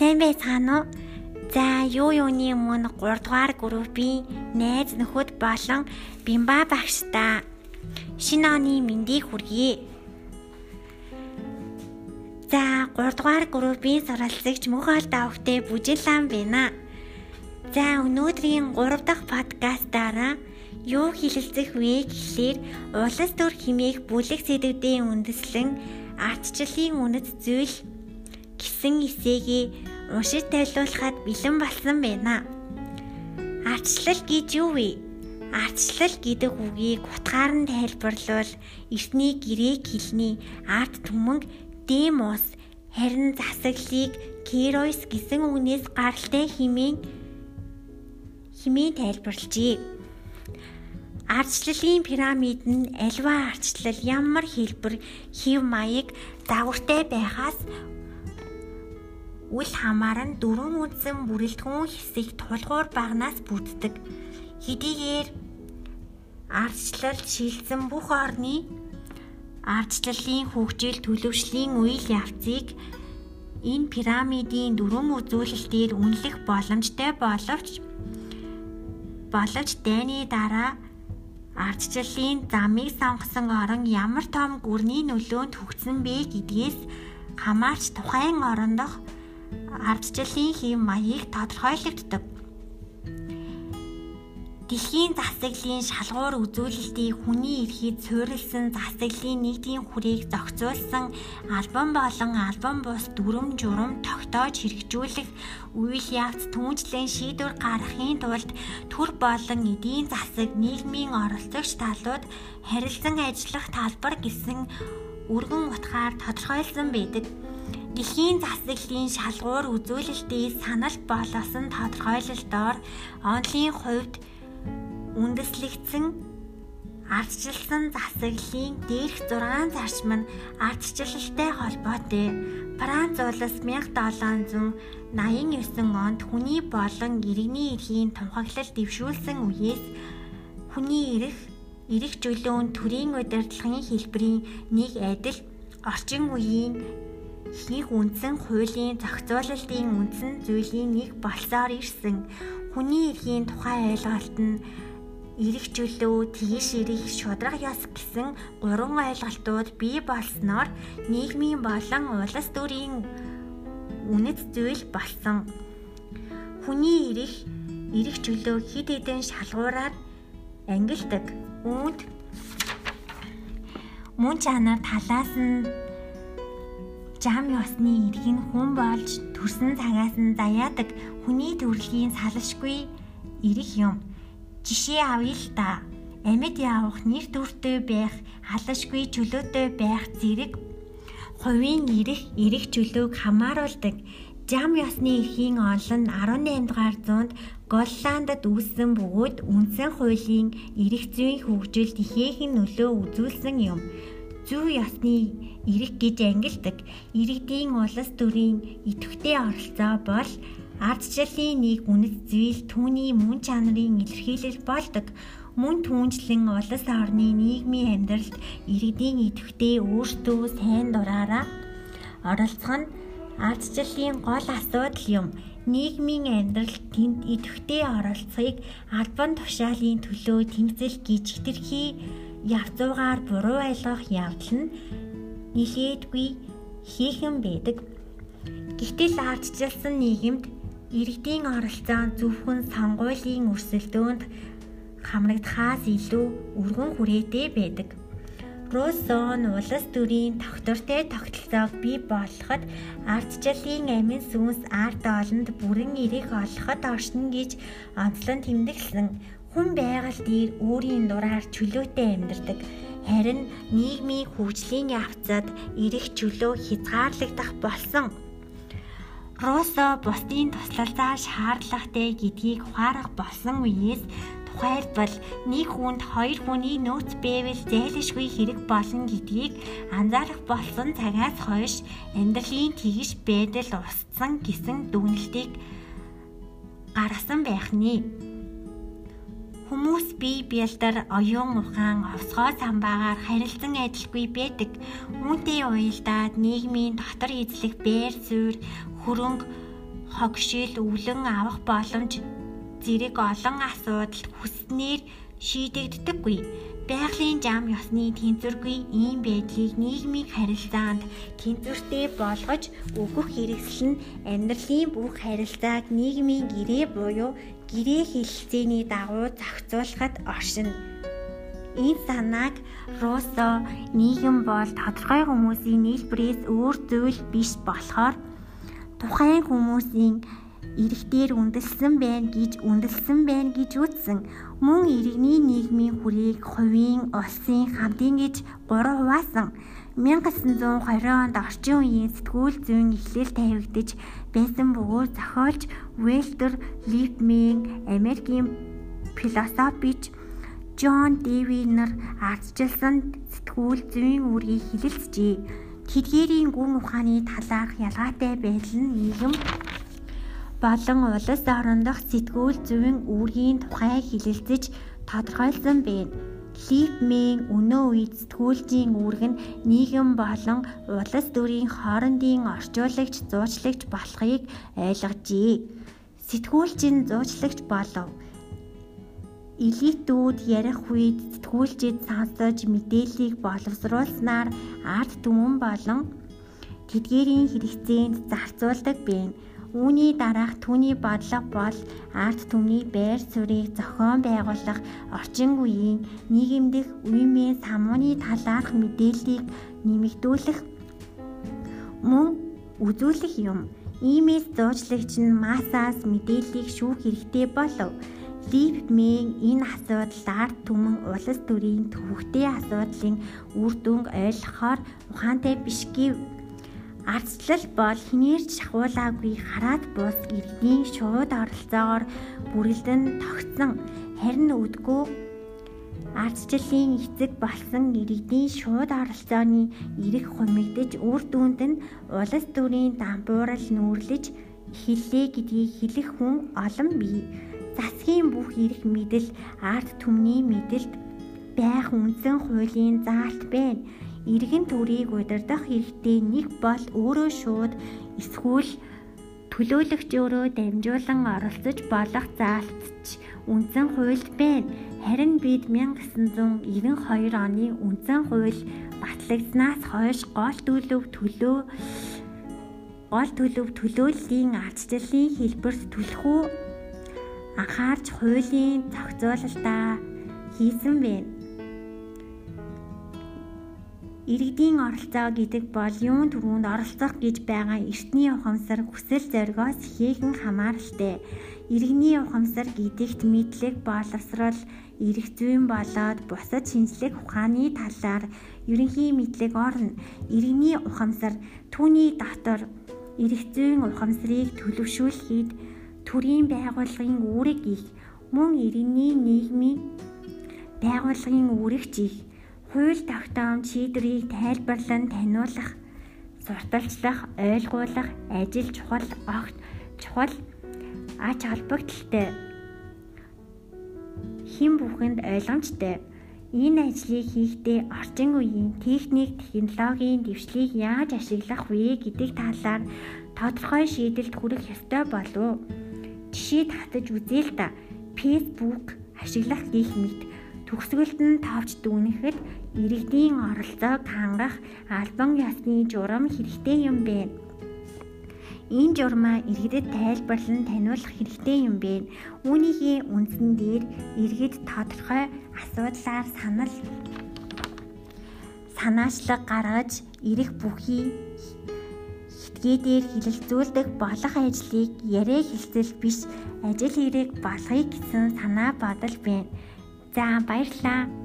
Сайн байцгаана уу? За, юу юуны өмнө 3 дугаар группийн найз нөхөд болон Бимба багштай шинэ оны мэндийг хүргэе. За, 3 дугаар группийн суралцагч Мөхөл давхтай бүжиглэн байна. За, өнөөдрийн 3 дахь подкастаараа юу хэлэлцэх вэ гэхлээр улс төр химээх бүлэг сэдвүүдийн үндэслэн ардчлалын үнэт зүйл гэсэн эсэгийг уншиж тайлуулахад бэлэн болсон байна. Ардчлал гэж юу вэ? Ардчлал гэдэг үгийг утгаар нь тайлбарлавал эртний грек хэлний арт түмэнг демос харин засаглалыг керойс гэсэн үгнээс гаралтай химийн химийн тайлбарлажээ. Ардчлалын пирамид нь альва ардчлал ямар хэлбэр хэв маяг дагвартай байхаас үл хамааран дөрвөн үндсэн бүрэлдэхүүн хэсэг тулгуур багнаас бүтдэг. Хэдийгээр ардчлал шилжсэн бүх орны ардчлалын хөгжил төлөвшлийн үйл явцыг энэ пирамидын дөрвөн үзүүлэлтээр үнэлэх боломжтой боловч боловч дайны дараа ардчлалын замыг сонгосон орон ямар том гүрний нөлөөнд хүрсэн бэ гэдгээс хамаарч тухайн орон дох ардчлалын хэв маягийг тодорхойлогддог. Дэлхийн засаглалын шалгуур үзүүлэлтийг хүний эрхийг суурилсан засаглалын нийтийн хүрээг зохицуулсан албан болон албан бус дүрм журам тогтоож хэрэгжүүлэх үйл явц түнжлэн шийдвэр гаргахын тулд төр болон эдийн засаг нийгмийн оролцогч талууд харилцан ажиллах талбар гэсэн өргөн утгаар тодорхойлсон байдаг. Дэлхийн засаглалын шалгуур үзүүлэлтийг санал болгосон тодорхойлолтоор онлын хувьд үндэслэгдсэн ардчилсан засаглалын дээрх 6 зарчим нь ардчилалтай холбоотой. Франц улс 1789 онд хүний болон иргэний эрхийн тунхаглал дэвшүүлсэн үеэс хүний эрх, эрх чөлөөн төрийн удирдлагын хэлбэрийн нэг адил орчин үеийн хийх үндсэн хуулийн зохицуулалтын үндсэн зүйлийн нэг болсоор ирсэн. Хүний эрхийн тухай ойлголт нь эрэх чөлөө, тэгш эрэх, шудраг ёс гэсэн гурван ойлголтууд бий болсноор нийгмийн болон улс төрийн үнэт зүйл болсон. Хүний эрэх, эрэх чөлөө хид хідэн шалгуураар ангилдаг. Үүнд мөн чанар талаас нь жам ёсны иргэн хүн болж төрсэн цагаас нь заяадаг хүний төрөлхийн салшгүй эрэх юм Жишээ авъя л да. Амьд явах нэр төртэй байх, халашгүй чөлөөтэй байх зэрэг хувийн эрх, эрх чөлөөг хамааруулдаг. Жам ёсны эрхийн онол нь 18 дугаар зуунд Голландд үүссэн бөгөөд үндсэн хуулийн эрх зүйн хөгжилд ихээхэн нөлөө үзүүлсэн юм. Зүй ёсны эрх гэж ангилдаг. Иргэдийн улс төрийн идэвхтэй оролцоо бол ардчлалын нэг үнэт зүйл түүний мөн чанарын илэрхийлэл болдог. Мөн түүнчлэн улс орны нийгмийн амьдралд иргэдийн идэвхтэй өөртөө сайн дураараа оролцох нь ардчлалын гол асуудал юм. Нийгмийн амьдралд тэнд идэвхтэй оролцохыг албан тушаалын төлөө тэмцэл гэж хэтэрхий явцуугаар буруу ойлгох явдал нь нилээдгүй хийхэн байдаг. Гэвтэл ардчилсан нийгэмд иргэдийн оролцоо зөвхөн сонгуулийн өрсөлдөөнд хамрагдахаас илүү өргөн хүрээтэй байдаг. Русон улс төрийн тогтвортой тогтолцоог бий болгоход ардчлалын амин сүнс ард олонд бүрэн эрэх олоход оршин гэж онцлон тэмдэглэсэн хүн байгаль дээр өөрийн дураар чөлөөтэй амьдардаг. Харин нийгмийн хөгжлийн явцад эрэх чөлөө хязгаарлагдах болсон. Росо бусдын туслалцаа шаардлагатай гэдгийг ухаарах болсон үеэс тухайлбал нэг хүнд хоёр хүний нөөц байвал зайлшгүй хэрэг болно гэдгийг анзаарах болсон цагаас хойш амьдралын тэгш байдал устсан гэсэн дүгнэлтийг гаргасан байх нь. Хүмүүс бие биелдэр оюун ухаан овсгоо самбаагаар харилцан адилгүй байдаг. Үүнтэй уялдаад нийгмийн дотор эзлэх байр суурь хөрөнгө хогшил өвлөн авах боломж зэрэг олон асуудалд хүснээр шийдэгддэггүй. Байгалийн зам ёсны тэнцвэргүй ийм байдлыг нийгмийн харилцаанд тэнцвэртэй болгож өгөх хэрэгсэл нь амьдралын бүх харилцааг нийгмийн гэрээ буюу гэрээ хэлэлцээний дагуу зохицуулахад оршино. Энэ санааг Руссо нийгэм бол тодорхой хүмүүсийн нийлбэрээс өөр зүйл биш болохоор тухайн хүмүүсийн иргэдээр үндэслэн байна гэж үндэслэн байна гэж үзсэн. Мөн иргэний нийгмийн хүрээг хувийн, улсын, хамтын гэж 3 хуваасан. 1920 онд орчин үеийн сэтгүүл зүйн эхлэл тавигдж байсан бөгөөд зохиолч Вэлтер Липмен, Америкийн философич Джон Дэви нар ардчилсан сэтгүүл зүйн үүргийг хилэлцжээ. Тэдгээрийн гүн ухааны талаарх ялгаатай байдал нь нийгэм болон улс орон дох сэтгүүл зүйн үүргийн тухай хилэлцэж тодорхойлсон байна. Липмен өнөө үед сэтгүүлчийн үүрэг нь нийгэм болон улс төрийн хоорондын орчуулагч зуучлагч болохыг ойлгожээ. Сэтгүүлчин зуучлагч болов. Элитүүд ярих үед сэтгүүлчид сонсож мэдээллийг боловсруулснаар арт түмэн болон тэдгээрийн хэрэгцээнд зарцуулдаг байна. Үүний дараах түүний бодлого бол арт түмний байр суурийг зохион байгуулах орчин үеийн нийгэмдэх үеийн самууны талаарх мэдээллийг нэмэгдүүлэх мөн үзүүлэх юм. Иймээс зуучлагч нь массаас мэдээллийг шүүх хэрэгтэй болов. Липмен энэ асуудал арт түмэн улс төрийн төвөгтэй асуудлын үр дүнг ойлгохоор ухаантай биш гэв. Ардчлал бол хинээрч шахуулаагүй хараат бус иргэний шууд оролцоогоор бүрэлдэн тогтсон харин үдгүй ардчлалын эцэг болсон иргэдийн шууд оролцооны эрх хумигдж үр дүнд нь улс төрийн дампуурал нүүрлэж эхэллээ гэдгийг хэлэх хүн олон бий засгийн бүх эрх мэдэл арт түмний мэдэлд байх үндсэн хуулийн заалт байна. Иргэн төрийг удирдах хэрэгтэй нэг бол өөрөө шууд эсвэл төлөөлөгч өөрөө дамжуулан оролцож болох заалтч үндсэн хуульд байна. Харин бид 1992 оны үндсэн хууль батлагдсанаас хойш гол төлөв төлөө гол төлөв төлөөллийн ардчлалын хэлбэрт түлхүү анхаарч хуулийн зохицуулалтаа хийсэн байна. Иргэдийн оролцоо гэдэг бол юун түрүүнд оролцох гэж байгаа эртний ухамсар хүсэл зоригоос хийхэн хамааралтай. Иргэний ухамсар гэдэгт мэдлэг боловсрол эрх зүйн болоод бусад шинжлэх ухааны талаар ерөнхий мэдлэг орно. Иргэний ухамсар түүний дотор эрх зүйн ухамсарыг төлөвшүүлэхэд төрийн байгууллагын үүрэг их мөн иргэний нийгмийн байгууллагын үүрэгч их хууль тогтоомж шийдвэрийг тайлбарлан таниулах сурталчлах ойлгуулах ажил чухал огт чухал ач холбогдолтой хэн бүхэнд ойлгомжтой? Энэ ажлыг хийхдээ орчин үеийн техник технологийн дэвшлийг яаж ашиглах вэ гэдэг талаар тодорхой шийдэлд хүрэх ёстой болов. Жишээ татаж үзээ л да. Facebook ашиглах гих мэт төгсгөлд нь товч дүгнэхэд иргэдийн оролцоог хангах албан ёсны журам хэрэгтэй юм байна. Энэ журмаа иргэдэд тайлбарлан таниулах хэрэгтэй юм байна. Үүнийхээ үндсэн дээр иргэд тодорхой асуудлаар санал санаачлаг гаргаж ирэх бүхий хитгээдээр хилэлцүүлдэг болох ажлыг яриа хэлцэл биш ажил хэрэг болгоё гэсэн санаа бодол байна. За баярлалаа.